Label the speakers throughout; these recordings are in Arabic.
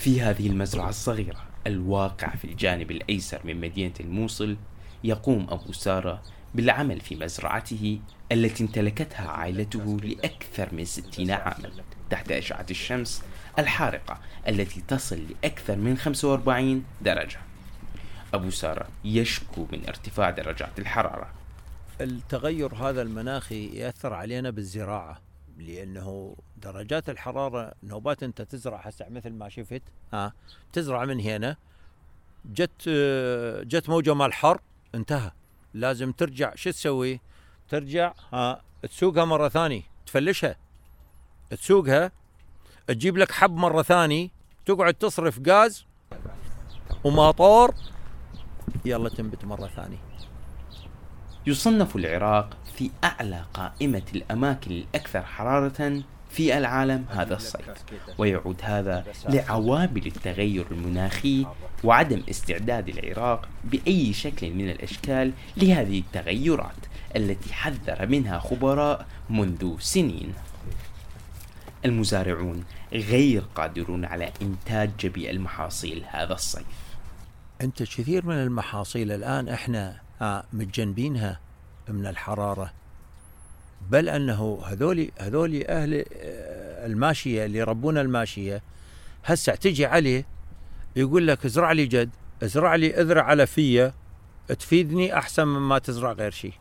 Speaker 1: في هذه المزرعة الصغيرة الواقع في الجانب الأيسر من مدينة الموصل يقوم أبو سارة بالعمل في مزرعته التي امتلكتها عائلته لأكثر من ستين عاما. تحت أشعة الشمس الحارقة التي تصل لأكثر من 45 درجة. أبو سارة يشكو من ارتفاع درجات الحرارة.
Speaker 2: التغير هذا المناخي يأثر علينا بالزراعة. لأنه درجات الحرارة نوبات أنت تزرع هسه مثل ما شفت ها تزرع من هنا جت جت موجة مال حر انتهى. لازم ترجع شو تسوي؟ ترجع ها تسوقها مرة ثانية تفلشها. تسوقها تجيب لك حب مرة ثانية تقعد تصرف غاز وماطور يلا تنبت مرة ثانية
Speaker 1: يصنف العراق في أعلى قائمة الأماكن الأكثر حرارة في العالم هذا الصيف. ويعود هذا لعوامل التغير المناخي وعدم استعداد العراق بأي شكل من الأشكال لهذه التغيرات التي حذر منها خبراء منذ سنين. المزارعون غير قادرون على إنتاج جميع المحاصيل هذا الصيف.
Speaker 2: أنت كثير من المحاصيل الآن إحنا متجنبينها من الحرارة. بل أنه هذول هذول أهل آه، الماشية اللي يربون الماشية هسه تجي عليه يقول لك ازرع لي جد ازرع لي اذرع على فيه تفيدني أحسن مما تزرع غير شيء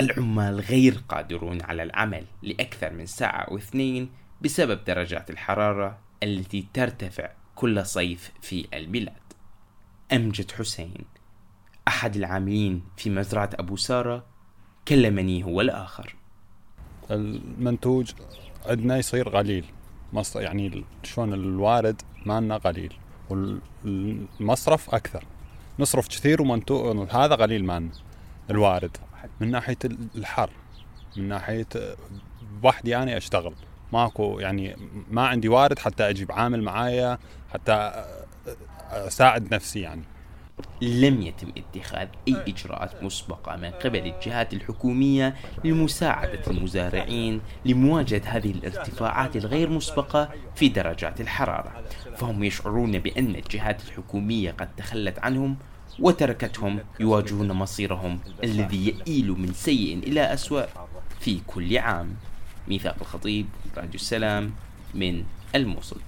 Speaker 1: العمال غير قادرون على العمل لأكثر من ساعة أو اثنين بسبب درجات الحرارة التي ترتفع كل صيف في البلاد. أمجد حسين أحد العاملين في مزرعة أبو سارة كلمني هو الآخر.
Speaker 3: المنتوج عندنا يصير قليل. يعني شلون الوارد مالنا قليل والمصرف أكثر. نصرف كثير ومنتوج هذا قليل مالنا الوارد. من ناحية الحر من ناحية وحدي أنا أشتغل. ماكو يعني ما عندي وارد حتى أجيب عامل معايا حتى أساعد نفسي يعني.
Speaker 1: لم يتم اتخاذ أي إجراءات مسبقة من قبل الجهات الحكومية لمساعدة المزارعين لمواجهة هذه الارتفاعات الغير مسبقة في درجات الحرارة. فهم يشعرون بأن الجهات الحكومية قد تخلت عنهم وتركتهم يواجهون مصيرهم الذي يئيل من سيء إلى أسوأ في كل عام. ميثاق الخطيب راديو السلام من الموصل.